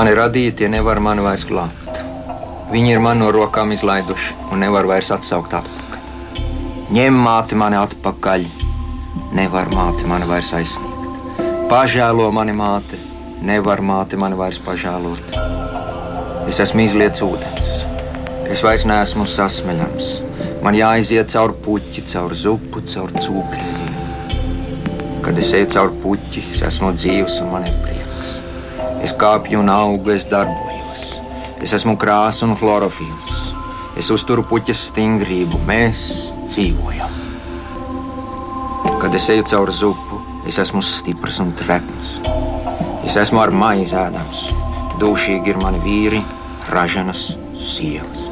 mani radīja, tie nevar mani vairs glābt. Viņi ir man no rokām izlaiduši un nevar vairs atsaukt atpakaļ. Ņem māti mani atpakaļ, nevar māti mani vairs aizsniegt. Pažēlo mani māte, nevar māte mani vairs pažēlot. Es esmu izlietis ūdens, es vairs neesmu sasmeļams. Man jāiziet cauri puķi, cauri zupu, cauri cūkiem. Kad es eju cauri puķi, es esmu dzīves un man ir prieks. Es kāpju un augu, es darbojos. Es esmu krāsa un chlorofils. Es uzturu puķes stingrību, mēs dzīvojam. Kad es eju cauri zupu, es esmu stiprs un trepns. Es esmu ar maizi ēdams. Dūšīgi ir mani vīri, raženas sievas.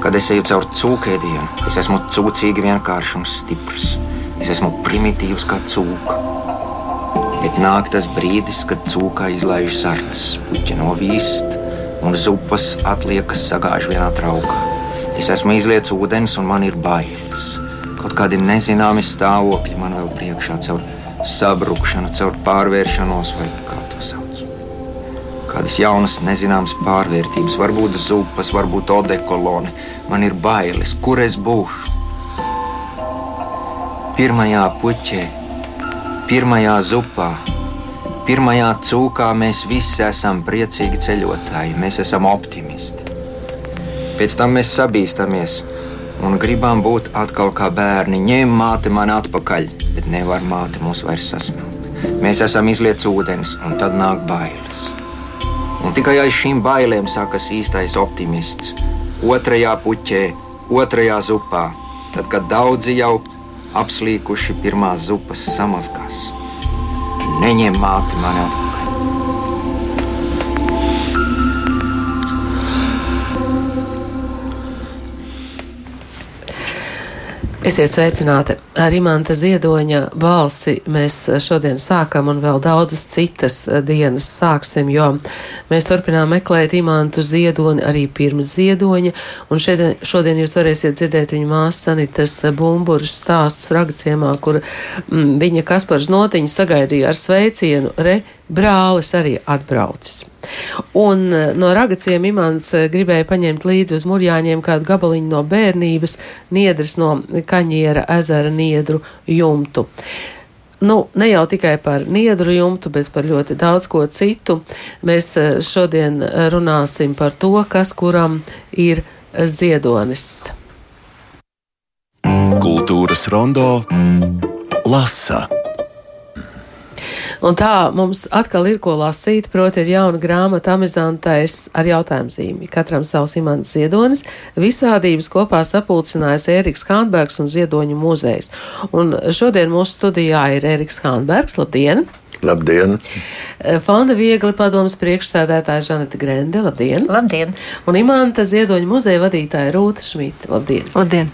Kad es eju cauri cūkēdienu, es esmu cūcīgi vienkāršs un stiprs. Es esmu primitīvs kā cūka. Bet nāk tas brīdis, kad cūkā izlaiž sarnas, puķi novīst un zupas atliekas sagāž vienā traukā. Es esmu izlietis ūdens un man ir bailes. Kaut kādi nezināmi stāvokļi man vēl priekšā caur sabrukšanu, caur pārvēršanos vai kā to sauc. Kādas jaunas, nezināmas pārvērtības, varbūt zupas, varbūt odekoloni. Man ir bailes, kur es būšu. Pirmajā puķē, pirmajā zupā, pirmajā cūkā mēs visi esam priecīgi ceļotāji, mēs esam optimisti. Pēc tam mēs sabīstamies un gribam būt atkal kā bērni. Ņem māti man atpakaļ, bet nevar māti mūs vairs sasmelt. Mēs esam izlietis ūdens, un tad nāk bailes. Un tikai aiz šīm bailēm sākas īstais optimists. Otrajā puķē, otrajā zupā, tad, kad daudzi jau apslīkuši pirmās zupas samazgās. Neņem māti man atpakaļ. Esiet sveicināti! Ar Imanta Ziedoņa balsi mēs šodien sākam un vēl daudzas citas dienas sāksim, jo mēs turpinām meklēt Imantu Ziedoni arī pirms Ziedoņa, un šodien, šodien jūs varēsiet dzirdēt viņa māsas Sanitas Bumburas stāstus ragciemā, kur mm, viņa Kaspars Notiņu sagaidīja ar sveicienu, re, brālis arī atbraucis. Un no ragaciem imants gribēja paņemt līdzi uz murjāņiem kādu gabaliņu no bērnības, niedras no kaņiera ezera niedru jumtu. Nu, ne jau tikai par niedru jumtu, bet par ļoti daudz ko citu. Mēs šodien runāsim par to, kas kuram ir ziedonis. Kultūras rondo lasa. Un tā mums atkal ir ko lasīt, proti, ir jauna grāmata amizantais ar jautājumu zīmi. Katram savs imants ziedonis. Visādības kopā sapulcinājis Ēriks Hānbergs un Ziedoņu muzejs. Un šodien mūsu studijā ir Ēriks Hānbergs. Labdien! Labdien! Fonda viegli padomas priekšsēdētāja Žaneta Grende. Labdien! Labdien! Un imanta Ziedoņu muzeja vadītāja Rūta Šmita. Labdien! Labdien!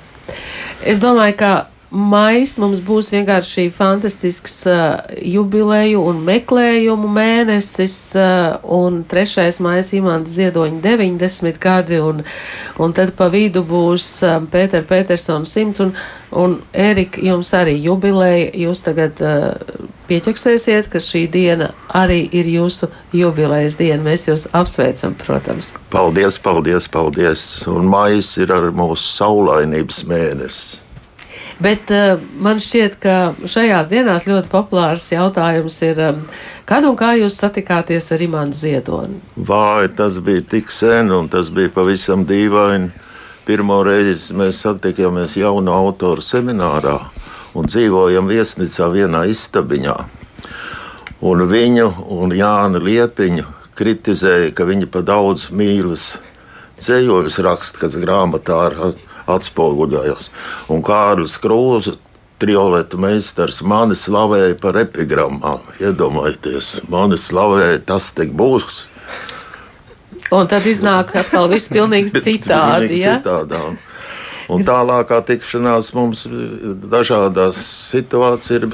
Es domāju, ka Mais mums būs vienkārši fantastisks uh, jubileju un meklējumu mēnesis, uh, un 3. maija imanta ziedoņa 90 gadi, un, un tad pa vidu būs uh, Pēter Petersona 100, un, un Erika, jums arī jubileja, jūs tagad uh, pieķeksēsiet, ka šī diena arī ir jūsu jubilejas diena. Mēs jūs apsveicam, protams. Paldies, paldies, paldies! Un maijs ir ar mūsu saulainības mēnesi. Bet uh, man šķiet, ka šajās dienās ļoti populārs jautājums ir, um, kad un kā jūs satikāties ar Imānu Ziedoni? Vai tas bija tik sen, un tas bija pavisam dīvaini. Pirmo reizi mēs satikāmies jaunu autoru seminārā un dzīvojam viesnīcā vienā istabiņā. Un viņu un Jānu Liepiņu kritizēja, ka viņi pa daudz mīlas ceļojumus raksta, kas grāmatā ir atspoguļojos. Un Kārlis Krūze, trioleta meistars, mani slavēja par epigrammām. Iedomājieties, mani slavēja, tas te būs. Un tad iznāk atkal viss pilnīgi citādi. ja? Citādām. Un tālākā tikšanās mums dažādās situācijās ir,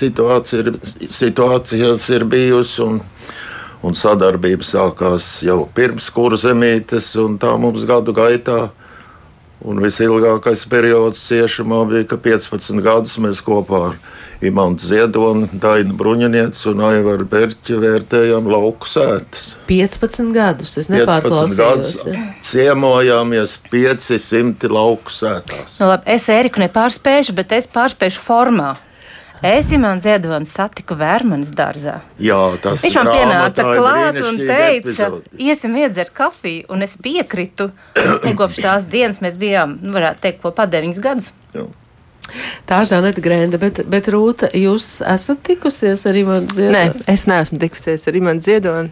situācija ir, situācijās ir bijusi. Un, un sadarbība sākās jau pirms kurzemītes, un tā mums gadu gaitā. Un visilgākais periods ciešamā bija, ka 15 gadus mēs kopā ar Imantu Ziedonu, Dainu Bruņinieci un Aivaru Berķi vērtējām lauku sētas. 15 gadus, es 15 nepārklausījos. gadus ja. ciemojāmies 500 lauku sētās. Nu, labi, es Eriku nepārspēšu, bet es pārspēšu formā. Es Imants Ziedonis satiku Vērmanas dārzā. Jā, tas Viņš man pienāca klāt un teica, epizode. iesim iedzert kafiju, un es piekritu. Un kopš tās dienas mēs bijām, nu, varētu teikt, kopā deviņus gadus. Jā. Tā ir Žaneta Grēnda, bet, bet Rūta, jūs esat tikusies ar Imanu Nē, Ziedonu? es neesmu tikusies ar Imants Ziedoni.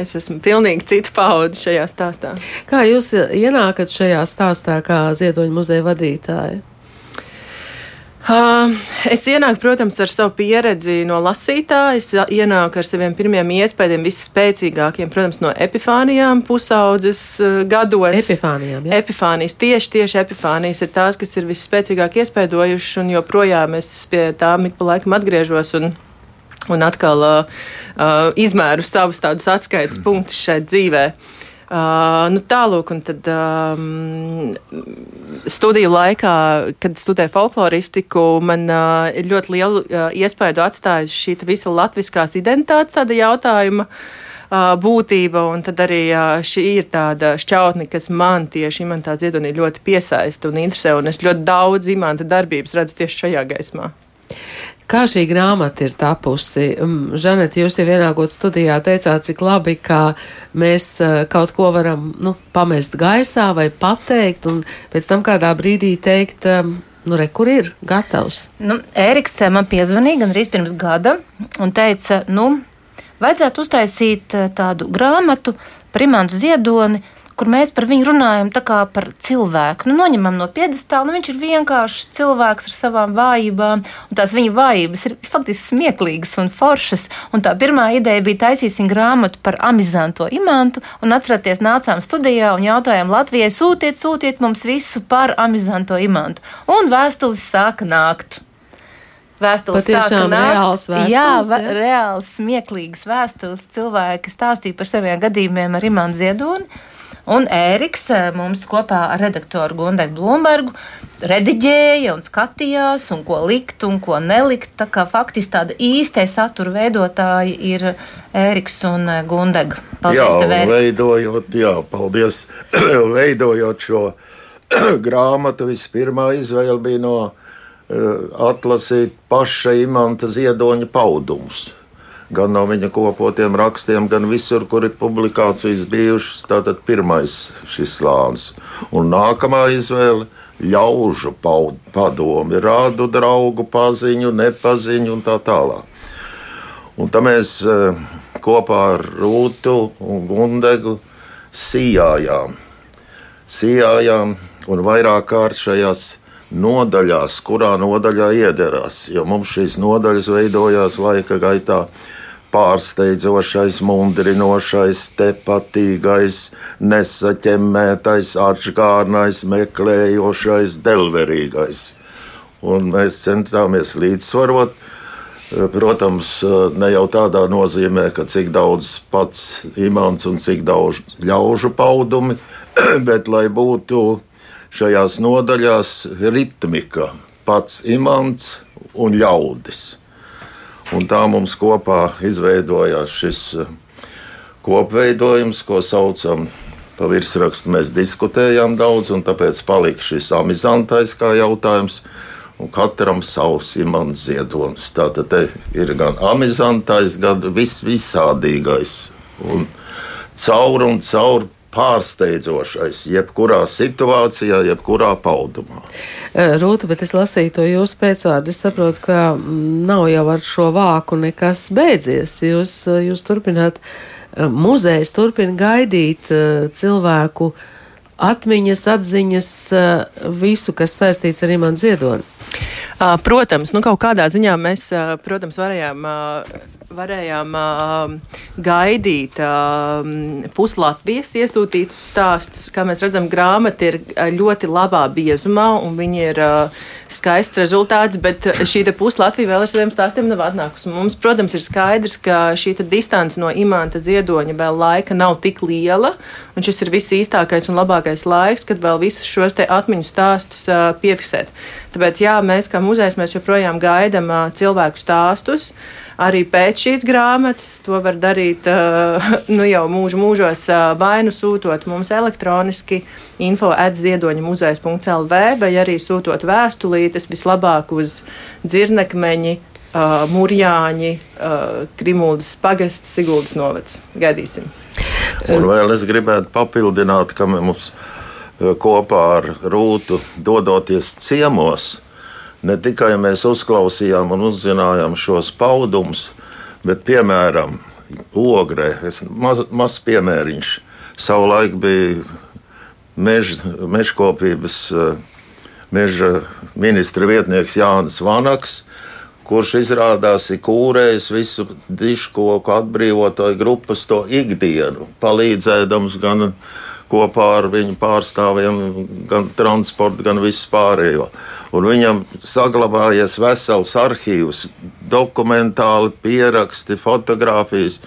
Es esmu pilnīgi cita paudze šajā stāstā. Kā jūs ienākat šajā stāstā kā Ziedoņa muzeja vadītāja? Uh, es ienāku, protams, ar savu pieredzi no lasītāja. Es ienāku ar saviem pirmiem iespējām, visspēcīgākiem, protams, no epifānijām, pusaudzes uh, gados. Epifānijām, jā. Epifānijas, tieši, tieši epifānijas ir tās, kas ir visspēcīgāk iespaidojušas, un joprojām es pie tām ik pa laikam atgriežos. Un, Un atkal uh, uh, izmēru savus tādus atskaites punktus šai dzīvē. Uh, nu, tālūk, un tad um, studiju laikā, kad studēju folkloristiku, man uh, ir ļoti lielu uh, iespēju atstājusi šī visa latviskās identitātes tāda jautājuma. Uh, būtība, un tad arī uh, šī ir tāda šķautne, kas man tieši imantā ziedonī ļoti piesaista un interesē, un es ļoti daudz imanta darbības redzu tieši šajā gaismā. Kā šī grāmata ir tapusi? Mm, Žanet, jūs jau ienākot studijā teicāt, cik labi, ka mēs eh, kaut ko varam nu, pamest gaisā vai pateikt, un pēc tam kādā brīdī teikt, em, nu, re, kur ir gatavs. Nu, Ēriks eh, man piezvanīja gan arī pirms gada un teica, nu, vajadzētu uztaisīt eh, tādu grāmatu par Imantu Ziedoni, kur mēs par viņu runājam tā kā par cilvēku. Nu, noņemam no piedestāla, nu, viņš ir vienkāršs cilvēks ar savām vājībām, un tās viņa vājības ir faktiski smieklīgas un foršas. Un tā pirmā ideja bija taisīsim grāmatu par amizanto imantu, un atcerieties, nācām studijā un jautājām Latvijai, sūtiet, sūtiet mums visu par amizanto imantu. Un vēstules sāka nākt. Vēstules sāka nākt. reāls vēstules, Jā, vē, reāls, smieklīgs vēstules. Cilvēki stāstīja par saviem gadījumiem ar Imānu Ziedoni. Un Ēriks eh, mums kopā ar redaktoru Gunderu Blūmbergu rediģēja un skatījās, un ko likt un ko nelikt. Tā kā faktiski tāda īstie satura veidotāji ir Ēriks un eh, Gundega. Paldies, jā, tev, Ērik! veidojot, jā, paldies. veidojot šo grāmatu, vispirmā izvēle bija no uh, atlasīt paša imanta ziedoņa paudumus. Gan no viņa kopotiem rakstiem, gan visur, kur ir publikācijas bijušas. Tātad pirmais šis slānis. Un nākamā izvēle - ļaužu padomi, rādu draugu paziņu, nepaziņu un tā tālāk. Un tā mēs eh, kopā ar Rūtu un Gundegu sijājām. Sijājām un vairāk kārt šajās nodaļās, kurā nodaļā iederās. Jo mums šīs nodaļas veidojās laika gaitā. Pārsteidzošais, mundrinošais, tepatīgais, nesaķemmētais, atžgārnais, meklējošais, delverīgais. Un mēs centāmies līdzsvarot Protams, ne jau tādā nozīmē, ka cik daudz pats imants un cik daudz ļaužu paudumi, bet lai būtu šajās nodaļās ritmika, pats imants un ļaudis. Un tā mums kopā izveidojās šis kopveidojums, ko saucam pa virsrakstu. Mēs diskutējām daudz, un tāpēc palika šis amizantais kā jautājums un katram savs imants ziedonis. Tātad ir gan amizantais, gan vis visādīgais. Un caur un caur pārsteidzošais, jebkurā situācijā, jebkurā paudumā. Rūta, bet es lasīju to jūsu pēcvārdu. Es saprotu, ka mm, nav jau ar šo vāku nekas beidzies. Jūs, jūs turpināt, muzejs turpina gaidīt cilvēku atmiņas, atziņas, visu, kas saistīts ar Imants Ziedoni. Uh, Protams, nu kaut kādā ziņā mēs, uh, protams, varējām, uh, varējām uh, gaidīt uh, puslatvijas iesūtītus stāstus. Kā mēs redzam, grāmata ir ļoti labā biezumā un viņi ir uh, skaists rezultāts, bet šī puslatvija vēl ar saviem stāstiem nav atnākusi. Mums, protams, ir skaidrs, ka šī distance no imanta ziedoņa vēl laika nav tik liela, un šis ir viss īstākais un labākais laiks, kad vēl visus šos atmiņu stāstus uh, piefiksēt. Tāpēc, jā, mēs kā muzejs mēs joprojām gaidām cilvēku stāstus. Arī pēc šīs grāmatas. To var darīt nu jau mūžu mūžos, vai nu sūtot mums elektroniski info atziedoņa muzejs.lv, vai arī sūtot vēstulītes vislabāk uz dzirnekmeņi. Uh, Mūrjāņi, uh, Krimūdas pagasts, Siguldas novads. Gaidīsim. Un vēl es gribētu papildināt, ka mums kopā ar Rūtu dodoties ciemos, ne tikai mēs uzklausījām un uzzinājām šos paudumus, bet, piemēram, tas maz, maz piemēriņš, savulaik bija mež, mežkopības meža ministra vietnieks Jānis Vanaks, kurš izrādās ir kūrējis visu diškoku atbrīvotāju grupas to ikdienu, palīdzēdams gan kopā ar viņu pārstāvjiem, gan transportu, gan visu pārējo. Un viņam saglabājies vesels arhīvs, dokumentāli pieraksti, fotografijas.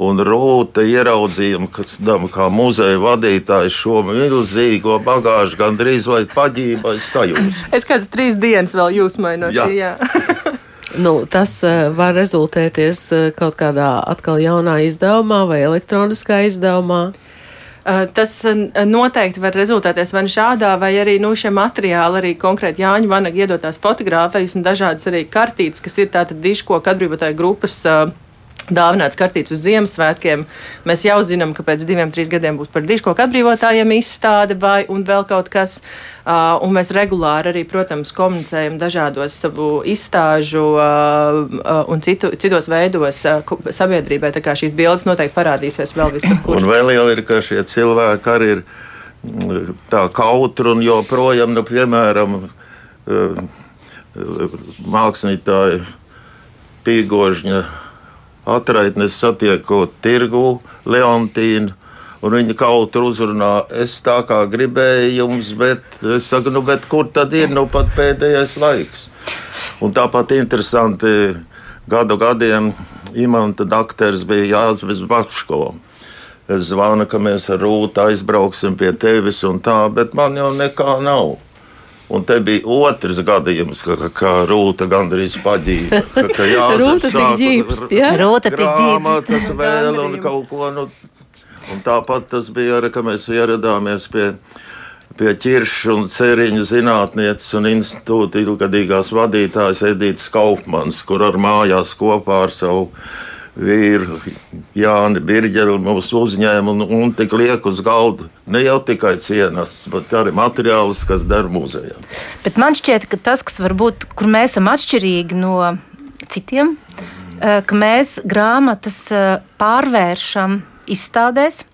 Un Rūta ieraudzījām, kas tam kā muzeja vadītājs šo milzīgo bagāžu gandrīz vai paģībai sajūta. Es kādas trīs dienas vēl jūsmai no šī. Jā. nu, tas uh, var rezultēties uh, kaut kādā atkal jaunā izdevumā vai elektroniskā izdevumā. Eh, tas eh, noteikti var rezultēties vai nu šādā, vai arī nu, šie materiāli, arī konkrēti Jāņa Vanaga iedotās fotogrāfijas un dažādas arī kartītes, kas ir tātad diškoku atbrīvotāju grupas uh, dāvināts kartīts uz Ziemassvētkiem. Mēs jau zinām, ka pēc diviem, trīs gadiem būs par diškoku atbrīvotājiem izstāde vai vēl kaut kas. Uh, un mēs regulāri arī, protams, komunicējam dažādos savu izstāžu uh, uh, un citu, citos veidos uh, sabiedrībai. Tā kā šīs bildes noteikti parādīsies vēl visur. Un vēl jau ir, ka šie cilvēki arī ir mm, tā kautri un joprojām, nu, piemēram, uh, mākslinieki Pīgožņa atraitnes satiekot tirgu Leontīnu. Un viņa kaut kur uzrunā, es tā kā gribēju jums, bet es saku, nu, bet kur tad ir nu pat pēdējais laiks? Un tāpat interesanti, gadu gadiem imanta dakteris bija Jānis Bakško. Es zvanu, ka mēs ar Rūtu aizbrauksim pie tevis un tā, bet man jau nekā nav. Un te bija otrs gadījums, ka, ka rūta gandrīz paģīra. Ka rūta tik ģīpst, jā? Rūta tik ģīpst. Tas vēl un kaut ko, nu, un tāpat tas bija arī, ka mēs ieradāmies pie, pie ķiršu un ceriņu zinātnieces un institūta ilgadīgās vadītājas Edītas Kaufmans, kur ar mājās kopā ar savu vīru Jāni Birģeri mums uzņēma un, un tik liek uz galda ne jau tikai cienas, bet arī materiālus, kas der muzejā. Bet man šķiet, ka tas, kas varbūt, kur mēs esam atšķirīgi no citiem, eh, ka mēs grāmatas eh, pārvēršam izstādēs.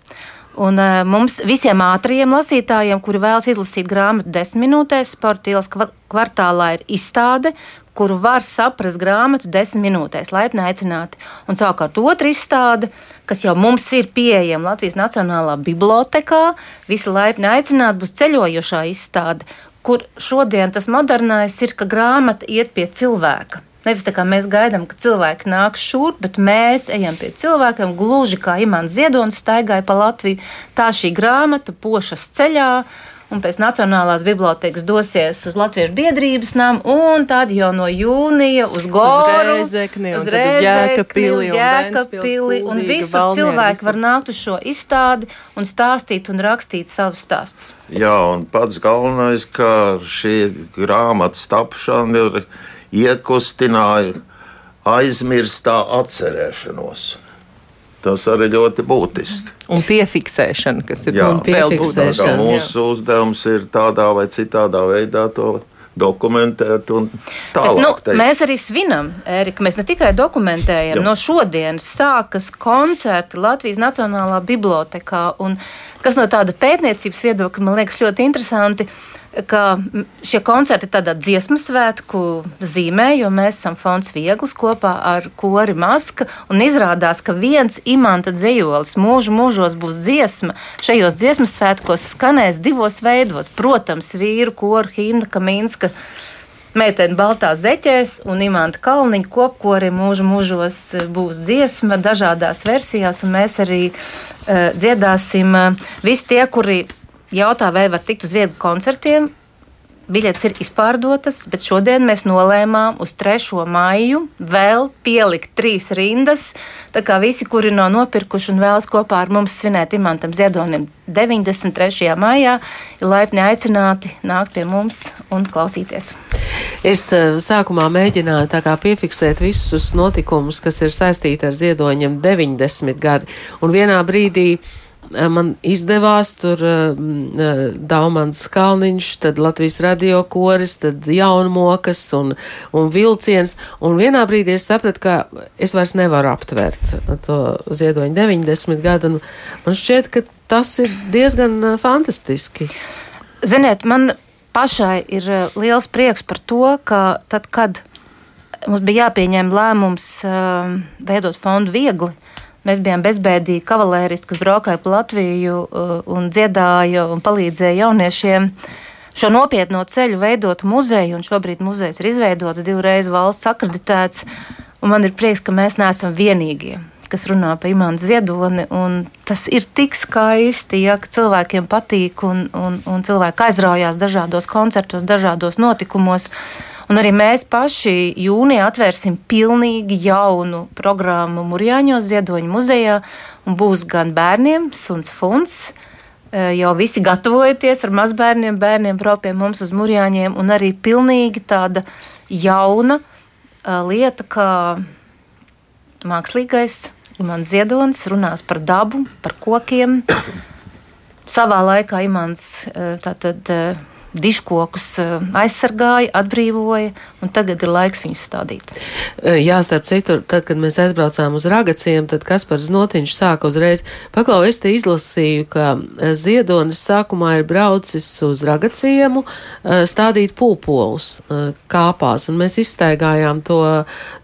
Un uh, mums visiem ātriem lasītājiem, kuri vēlas izlasīt grāmatu desmit minūtēs, sporta ielas kvartālā ir izstāde, kuru var saprast grāmatu desmit minūtēs, laipni aicināti. Un savukārt otra izstāde, kas jau mums ir pieejama Latvijas Nacionālā bibliotekā, visi laipni aicināti, būs ceļojošā izstāde, kur šodien tas modernais ir, ka grāmata iet pie cilvēka. Nevis tā kā mēs gaidām, ka cilvēki nāks šurp, bet mēs ejam pie cilvēkiem, gluži kā Imants Ziedonis staigāja pa Latviju. Tā šī grāmata pošas ceļā un pēc Nacionālās bibliotekas dosies uz Latviešu biedrības namu, un tad jau no jūnija uz Goru, uz Rēzekni, uz Jēkabpili, uz Jēkabpili, un visur cilvēki visur. var nākt uz šo izstādi un stāstīt un rakstīt savus stāstus. Jā, un pats galvenais, ka šī grāmatas tapšana ir iekustināja aizmirstā atcerēšanos. Tas arī ļoti būtiski. Un piefiksēšana, kas ir jā, būtiska. Mūsu jā. uzdevums ir tādā vai citādā veidā to dokumentēt un tālāk. Bet, nu, mēs arī svinam, Erika. Mēs ne tikai dokumentējam, Jā. no šodienas sākas koncerti Latvijas Nacionālā bibliotekā. Un, kas no tāda pētniecības viedokļa man liekas ļoti interesanti, ka šie koncerti tādā dziesmu svētku zīmē, jo mēs esam fonds Viegls kopā ar kori Maska, un izrādās, ka viens imanta dzējolis mūžu mūžos būs dziesma. Šajos dziesmu svētkos skanēs divos veidos. Protams, vīru koru himna Kaminska meitene baltā zeķēs un imanta kalniņa kopkori mūžu mūžos būs dziesma dažādās versijās, un mēs arī uh, dziedāsim uh, visi tie, kuri jautā, vai var tikt uz vieglu koncertiem. Biļetes ir izpārdotas, bet šodien mēs nolēmām uz 3. maiju vēl pielikt trīs rindas. Tā kā visi, kuri nav nopirkuši un vēlas kopā ar mums svinēt imantam Ziedonim 93. maijā, ir laipni aicināti nākt pie mums un klausīties. Es uh, sākumā mēģināju piefiksēt visus notikumus, kas ir saistīti ar Ziedoņiem 90 gadi, un vienā brīdī man izdevās tur uh, Daumans Kalniņš, tad Latvijas radio koris, tad jaunmokas un, un vilciens, un vienā brīdī es sapratu, ka es vairs nevaru aptvert to ziedoņu 90 gadu, man šķiet, ka tas ir diezgan fantastiski. Ziniet, man pašai ir liels prieks par to, ka tad, kad mums bija jāpieņem lēmums uh, veidot fondu viegli, Mēs bijām bezbēdīgi kavalēristi, kas braukāja pa Latviju uh, un dziedāja un palīdzēja jauniešiem šo nopietno ceļu veidot muzeju, un šobrīd muzejs ir izveidots divreiz valsts akreditēts. Man ir prieks, ka mēs neesam vienīgie, kas runā par imānu ziedoni. Tas ir tik skaisti, ja cilvēkiem patīk un, un, un cilvēki aizraujās dažādos koncertos, dažādos notikumos. Un arī mēs paši jūnijā atvērsim pilnīgi jaunu programmu Mūrjāņos Ziedoņu muzejā. Būs gan bērniem, suns funds. E, jau visi gatavojaties ar mazbērniem, bērniem pie mums uz mūrjāņiem, un arī pilnīgi tāda jauna e, lieta, kā mākslīgais Imants Ziedonis runās par dabu, par kokiem. Savā laikā Imants e, tātad diškokus eh, aizsargāja, atbrīvoja, un tagad ir laiks viņus stādīt. Eh, jā, starp citu, tad, kad mēs aizbraucām uz ragaciem, tad Kaspars Notiņš sāka uzreiz, paklau, es te izlasīju, ka eh, Ziedonis sākumā ir braucis uz ragaciemu stādīt pūpolus kāpās, un mēs izstaigājām to,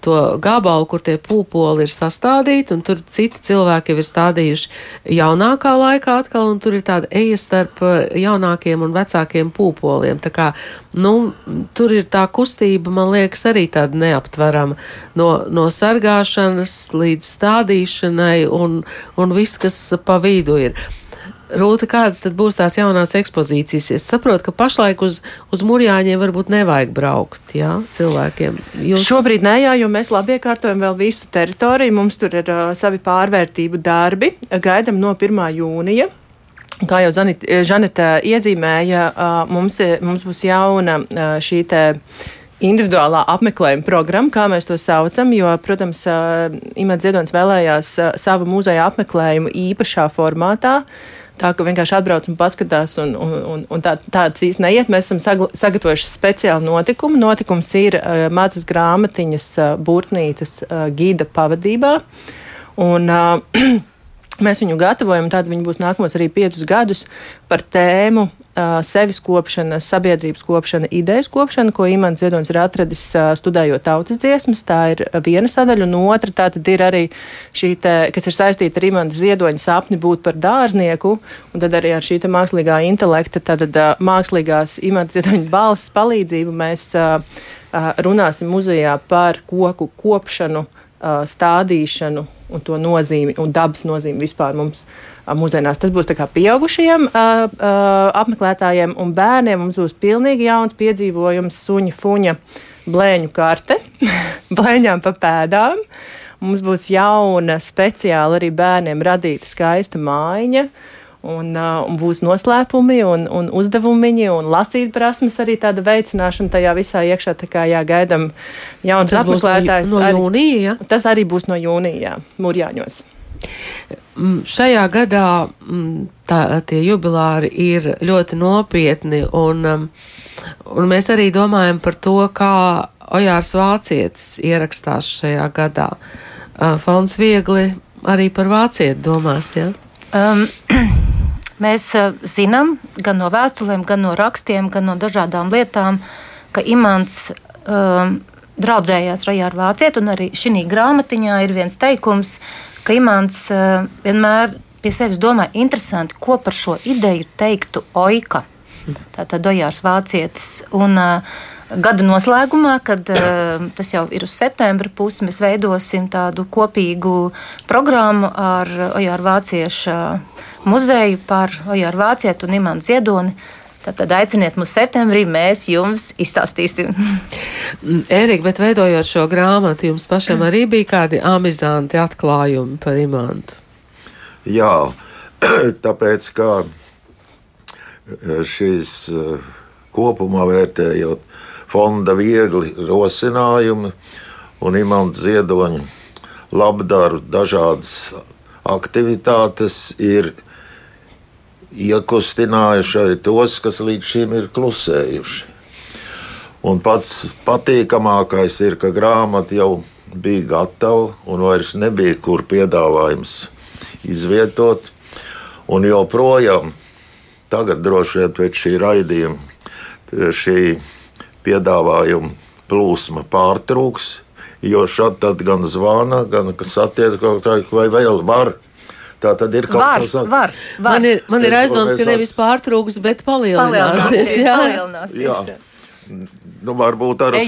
to gabalu, kur tie pūpoli ir sastādīti, un tur citi cilvēki jau ir stādījuši jaunākā laikā atkal, un tur ir tāda eja starp jaunākiem un vecākiem pūpoliem monopoliem. Tā kā, nu, tur ir tā kustība, man liekas, arī tāda neaptverama no, no sargāšanas līdz stādīšanai un, un viss, kas pa vidu ir. Rūta, kādas tad būs tās jaunās ekspozīcijas? Es saprotu, ka pašlaik uz, uz mūrjāņiem varbūt nevajag braukt, jā, cilvēkiem. Jūs... Šobrīd nē, jā, jo mēs labi iekārtojam vēl visu teritoriju, mums tur ir uh, savi pārvērtību darbi, gaidam no 1. jūnija. Kā jau Žanita iezīmēja, mums, mums būs jauna šī individuālā apmeklējuma programma, kā mēs to saucam, jo, protams, Imants Ziedonis vēlējās savu muzeja apmeklējumu īpašā formātā. Tā ka vienkārši atbrauc un paskatās, un, un, un, tā, tāds īsti neiet. Mēs esam sagatavojuši speciālu notikumu. Notikums ir uh, mazas grāmatiņas, uh, būrtnīcas uh, gida pavadībā. Un, uh, Mēs viņu gatavojam, tad viņi būs nākamos arī piecus gadus par tēmu uh, sevis kopšana, sabiedrības kopšana, idejas kopšana, ko Imants Ziedonis ir atradis uh, studējot tautas dziesmas. Tā ir viena sadaļa, un otra tā tad ir arī šī, te, kas ir saistīta ar Imants Ziedoņa sapni būt par dārznieku, un tad arī ar šī mākslīgā intelekta, tad uh, mākslīgās Imants Ziedoņa balss palīdzību mēs uh, uh, runāsim muzejā par koku kopšanu, uh, stādīšanu un to nozīmi un dabas nozīmi vispār mums mūsdienās. Tas būs pieaugušajiem uh, uh, apmeklētājiem un bērniem. Mums būs pilnīgi jauns piedzīvojums, suņa, fuņa, blēņu karte, blēņām pa pēdām. Mums būs jauna, speciāli arī bērniem radīta skaista mājiņa. Un, uh, un būs noslēpumi un, un uzdevumiņi un lasīt prasmes arī tāda veicināšana tajā visā iekšā. Tā kā jā, gaidam jauns apmeklētājs. No, jūnija, ja? Tas arī būs no jūnija, Mūrjāņos. Mm, šajā gadā mm, tā, tie jubilāri ir ļoti nopietni, un, um, un mēs arī domājam par to, kā Ojārs Vācietis ierakstās šajā gadā. Uh, Fons viegli arī par vācieti domās, ja? Um, mēs uh, zinām gan no vēstulēm, gan no rakstiem, gan no dažādām lietām, ka Imants um, draudzējās Rajā ar Vācieti, un arī šī grāmatiņā ir viens teikums, ka Imants uh, vienmēr pie sevis domā, interesanti, ko par šo ideju teiktu Oika. Tātad Dojārs Vācietis. Un, uh, Gada noslēgumā, kad uh, tas jau ir uz septembra pusi, mēs veidosim tādu kopīgu programmu ar Ojāru Vāciešu muzeju par Ojāru Vācietu un Imanu Ziedoni. Tad aiciniet mūs septembrī, mēs jums izstāstīsim. Erika, bet veidojot šo grāmatu, jums pašam arī bija kādi amizanti atklājumi par imantu? Jā, tāpēc kā šīs eh, kopumā vērtējot fonda viegli rosinājumi un imanta ziedoņa labdaru dažādas aktivitātes ir iekustinājuši arī tos, kas līdz šim ir klusējuši. Un pats patīkamākais ir, ka grāmata jau bija gatava un vairs nebija kur piedāvājums izvietot. Un joprojām, tagad droši vien pēc šī raidījuma, šī piedāvājuma plūsma pārtrūks. Jo šādi gan zvana, gan kas attiecas kaut kā, vai vēl var. Tā tad ir kaut var, kas tāds. Var, var. Man ir, man ir aizdoms, ka nevis pārtrūks, bet palielināsies. Palielināsies, Jā, palielināsies. Jā. Nu, varbūt arī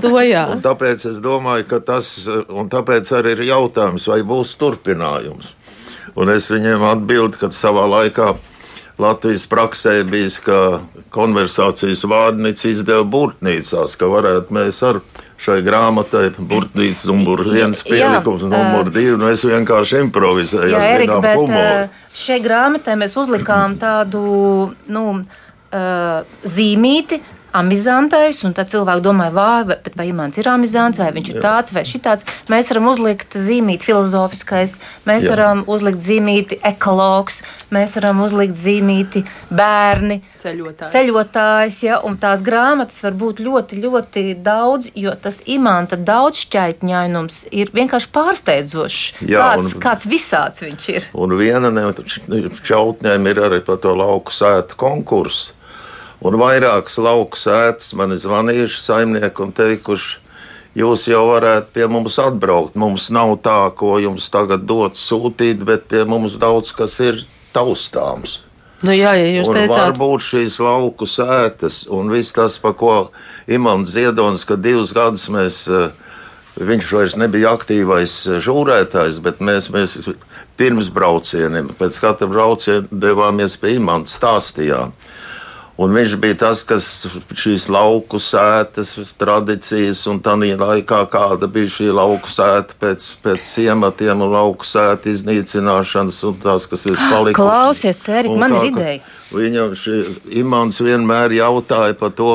to, jā. Un tāpēc es domāju, ka tas un tāpēc arī ir jautājums, vai būs turpinājums. Un es viņiem atbildu, ka savā laikā Latvijas praksē bijis, ka konversācijas vārnīca izdeva burtnīcās, ka varētu mēs ar šai grāmatai burtnīcas numur viens Jā, pielikums, numur divi, nu es vienkārši improvizēju Jā, Erika, bet humoru. šai grāmatai mēs uzlikām tādu nu, zīmīti. Amizantais, un tad cilvēki domā, vai, bet vai imants ir amizants, vai viņš ir tāds vai šitāds. Mēs varam uzlikt zīmīti filozofiskais, mēs Jā. varam uzlikt zīmīti ekologs, mēs varam uzlikt zīmīti bērni, Ceļotājs. ceļotājs, ja, un tās grāmatas var būt ļoti, ļoti daudz, jo tas imanta daudzšķaitņainums ir vienkārši pārsteidzošs. Jā, kāds, un- kāds visāds viņš ir. Un viena no čautņiem ir arī par to lauku sētu konkursu. Un vairākas lauku sētas man ir zvanījuši saimnieki un teikuši, jūs jau varētu pie mums atbraukt. Mums nav tā, ko jums tagad dot sūtīt, bet pie mums daudz kas ir taustāms. Nu, jā, ja jūs Un teicāt, varbūt šīs lauku sētas un viss tas, par ko Imants Ziedonis, ka divus gadus mēs, eh, viņš vairs nebija aktīvais eh, žūrētājs, bet mēs, mēs pirms braucieniem, pēc katra brauciena devāmies pie Imanta stāstījām. Un viņš bija tas, kas šīs lauku sētas, tradīcijas, un tā laikā, kāda bija šī lauku sēta pēc, pēc ciematiem un lauku sēta iznīcināšanas, un tās, kas ir palikušas. Klausies, Ērika, Un man ir ideja. Viņam šī imants vienmēr jautāja par to,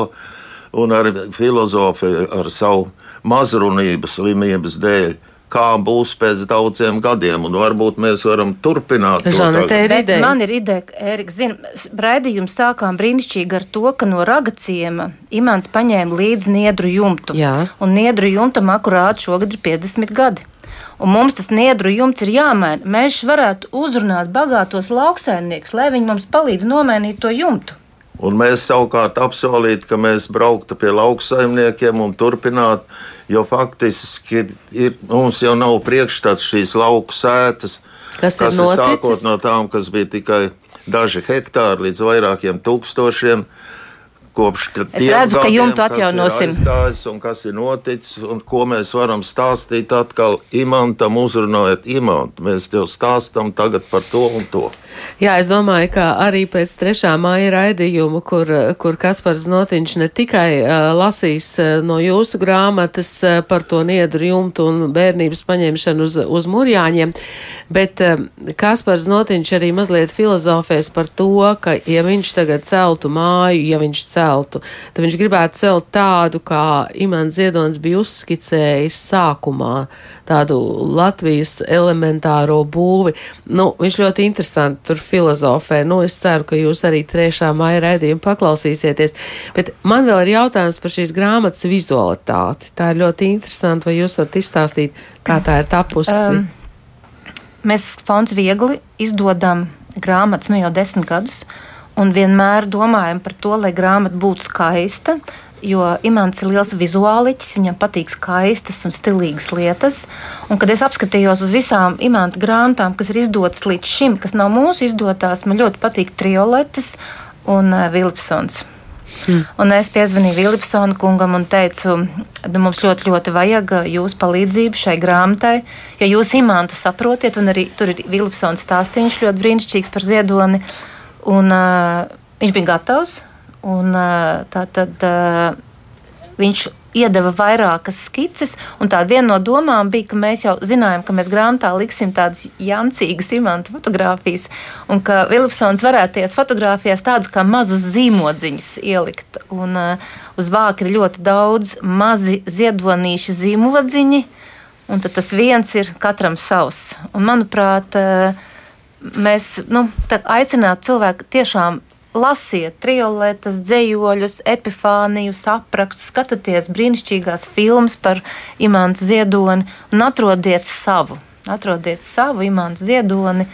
un arī filozofija ar savu mazrunības slimības dēļ. Kā būs pēc daudziem gadiem, un varbūt mēs varam turpināt to Žana, tagad. ir ideja. man ir ideja, ka Ērika zina, raidījumu sākām brīnišķīgi ar to, ka no ragaciema Imants paņēma līdzi niedru jumtu. Jā. Un niedru jumtam akurāt šogad ir 50 gadi. Un mums tas niedru jumts ir jāmaina. Mēs varētu uzrunāt bagātos lauksaimniekus, lai viņi mums palīdz nomainīt to jumtu. Un mēs savukārt apsolītu, ka mēs brauktu pie lauksaimniekiem un turpinātu, jo faktiski ir, mums jau nav priekšstats šīs lauku sētas. Kas kas ir noticis? sākot no tām, kas bija tikai daži hektāri līdz vairākiem tūkstošiem. Kopš t- Es tiem redzu, ka gadiem, jumtu kas ir atjaunosim. aizgājis Un kas ir noticis, un ko mēs varam stāstīt atkal imantam, uzrunājot imantu. Mēs tev stāstam tagad par to un to. Jā, es domāju, ka arī pēc 3. māja raidījuma, kur, kur Kaspars Notiņš ne tikai uh, lasīs uh, no jūsu grāmatas uh, par to niedru jumtu un bērnības paņemšanu uz, uz murjāņiem, bet uh, Kaspars Notiņš arī mazliet filozofēs par to, ka ja viņš tagad celtu māju, ja viņš celtu, tad viņš gribētu celt tādu, kā Imants Ziedonis bija uzskicējis sākumā, tādu Latvijas elementāro būvi. Nu, viņš ļoti interesanti tur filozofē. Nu, es ceru, ka jūs arī trešā maija raidījumu paklausīsieties. Bet man vēl ir jautājums par šīs grāmatas vizualitāti. Tā ir ļoti interesanti. Vai jūs varat izstāstīt, kā tā ir tapusi? Um, Mēs fonds viegli izdodam grāmatas nu jau desmit gadus, un vienmēr domājam par to, lai grāmata būtu skaista. Jo Imants ir liels vizuāliķis, viņam patīk skaistas un stilīgas lietas. Un, kad es apskatījos uz visām imanta grāmatām, kas ir izdotas līdz šim, kas nav mūsu izdotās, man ļoti patīk Trioletes un uh, Vilpsons. Hmm. Un es piezvanīju Vilipsona kungam un teicu, nu, mums ļoti, ļoti vajag jūsu palīdzību šai grāmatai, jo jūs imantu saprotiet, un arī tur ir Vilipsona stāstīns ļoti brīnišķīgs par ziedoni. Un, uh, viņš bija gatavs, un uh, tā tad uh, viņš iedeva vairākas skices, un tā viena no domām bija, ka mēs jau zinājām, ka mēs grāmatā liksim tādas jancīgas imantu fotogrāfijas, un ka Vilipsons varētu tajās fotogrāfijās tādus kā mazus zīmodziņus ielikt. Un uh, uz vāka ir ļoti daudz mazi ziedonīši zīmodziņi, un tas viens ir katram savs. Un, manuprāt, uh, mēs nu, aicinātu cilvēku tiešām Lasiet trioletes, dzējoļus, epifāniju, aprakstus, skatieties brīnišķīgās filmas par imantu ziedoni un atrodiet savu. Atrodiet savu imantu ziedoni.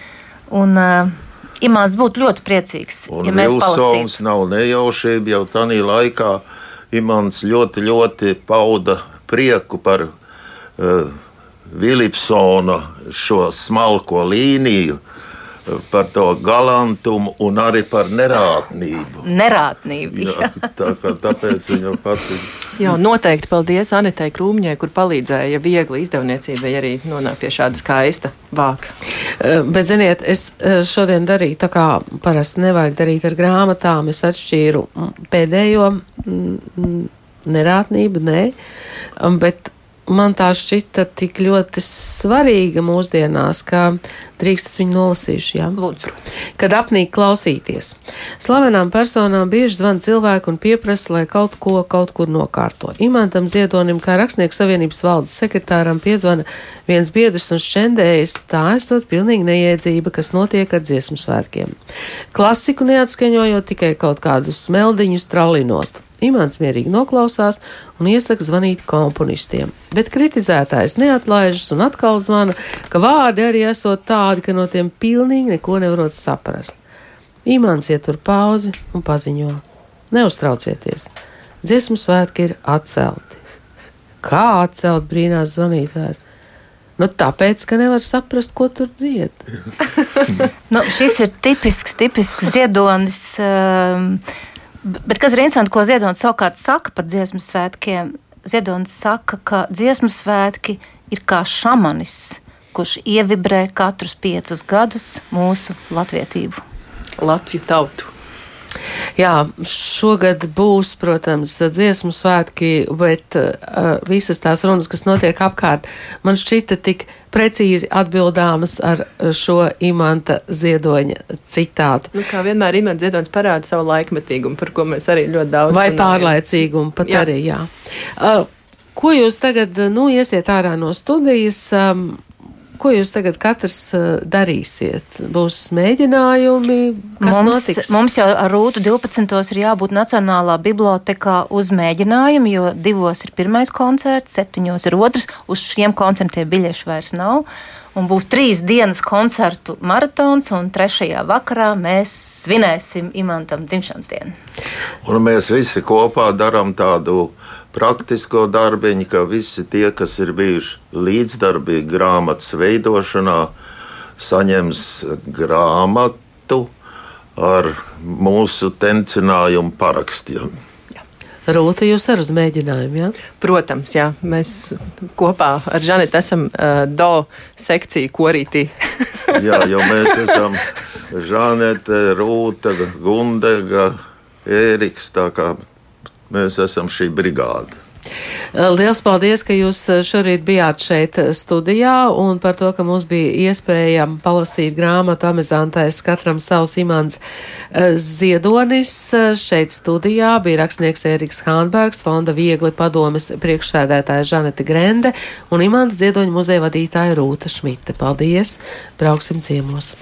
Un, uh, Imants būtu ļoti priecīgs. Un ja mēs palasītu. nav nejaušība, jau tādā laikā Imants ļoti, ļoti pauda prieku par uh, Vilipsona šo smalko līniju, uh, par to galantumu un arī par nerātnību. Nerātnību. Jā, tā, kā, tāpēc viņam patīk. Jā, noteikti paldies Anitai Krūmņai, kur palīdzēja viegli izdevniecībai arī nonākt pie šāda skaista vāka. Eh, bet, ziniet, es eh, šodien darīju tā kā parasti nevajag darīt ar grāmatām. Es atšķīru mm, pēdējo mm, mm, nerātnību, nē, bet man tā šķita tik ļoti svarīga mūsdienās, ka drīkst viņu nolasīšu. Ja? Lūdzu. Kad apnīk klausīties. Slavenām personām bieži zvan cilvēki un pieprasa, lai kaut ko kaut kur nokārto. Imantam Ziedonim, kā rakstnieku savienības valdes sekretāram, piezvana viens biedrs un šķendējas, tā esot pilnīgi neiedzība, kas notiek ar dziesmu svētkiem. Klasiku neatskaņojot tikai kaut kādus smeldiņus tralinot. Imants mierīgi noklausās un iesaka zvanīt komponistiem, bet kritizētājs neatlaižas un atkal zvana, ka vārdi arī esot tādi, ka no tiem pilnīgi neko nevarot saprast. Imants ietur pauzi un paziņo: Neuztraucieties, dziesmu svētki ir atcelti. Kā atcelt brīnās zvanītājs? Nu, tāpēc, ka nevar saprast, ko tur dzied. nu, šis ir tipisks, tipisks ziedonis. Um, Bet kas ir interesanti, ko Ziedonis savukārt saka par dziesmu svētkiem? Ziedonis saka, ka dziesmu svētki ir kā šamanis, kurš ievibrē katrus piecus gadus mūsu latvietību. Latviju tautu. Jā, šogad būs, protams, dziesmu svētki, bet uh, visas tās runas, kas notiek apkārt, man šķita tik precīzi atbildāmas ar šo imanta ziedoņa citātu. Nu, kā vienmēr imanta ziedoņs parāda savu laikmetīgumu, par ko mēs arī ļoti daudz. Vai runājam. pārlaicīgumu pat jā. arī, jā. Uh, ko jūs tagad, nu, iesiet ārā no studijas? Um, Ko jūs tagad katrs uh, darīsiet? Būs mēģinājumi, kas mums, notiks? Mums jau ar Rūtu 12. ir jābūt Nacionālā bibliotekā uz mēģinājumu, jo divos ir pirmais koncerts, septiņos ir otrs. Uz šiem koncertiem biļešu vairs nav. Un būs trīs dienas koncertu maratons, un trešajā vakarā mēs svinēsim Imantam dzimšanas dienu. Un mēs visi kopā darām tādu praktisko darbiņu, ka visi tie, kas ir bijuši līdzdarbīgi grāmatas veidošanā, saņems grāmatu ar mūsu tencinājumu parakstiem. Rūta, jūs ar uz mēģinājumu, jā? Ja? Protams, jā. Mēs kopā ar Žanetu esam uh, do sekciju korītī. jā, jo mēs esam Žanete, Rūta, Gundega, Ēriks, tā kā Mēs esam šī brigāde. Liels paldies, ka jūs šorīt bijāt šeit studijā un par to, ka mums bija iespēja palasīt grāmatu amizantais katram savs imants Ziedonis. Šeit studijā bija rakstnieks Ēriks Hānbergs, fonda viegli padomes priekšsēdētāja Žanete Grende un imants Ziedoņa muzeja vadītāja Rūta Šmite. Paldies! Brauksim ciemos!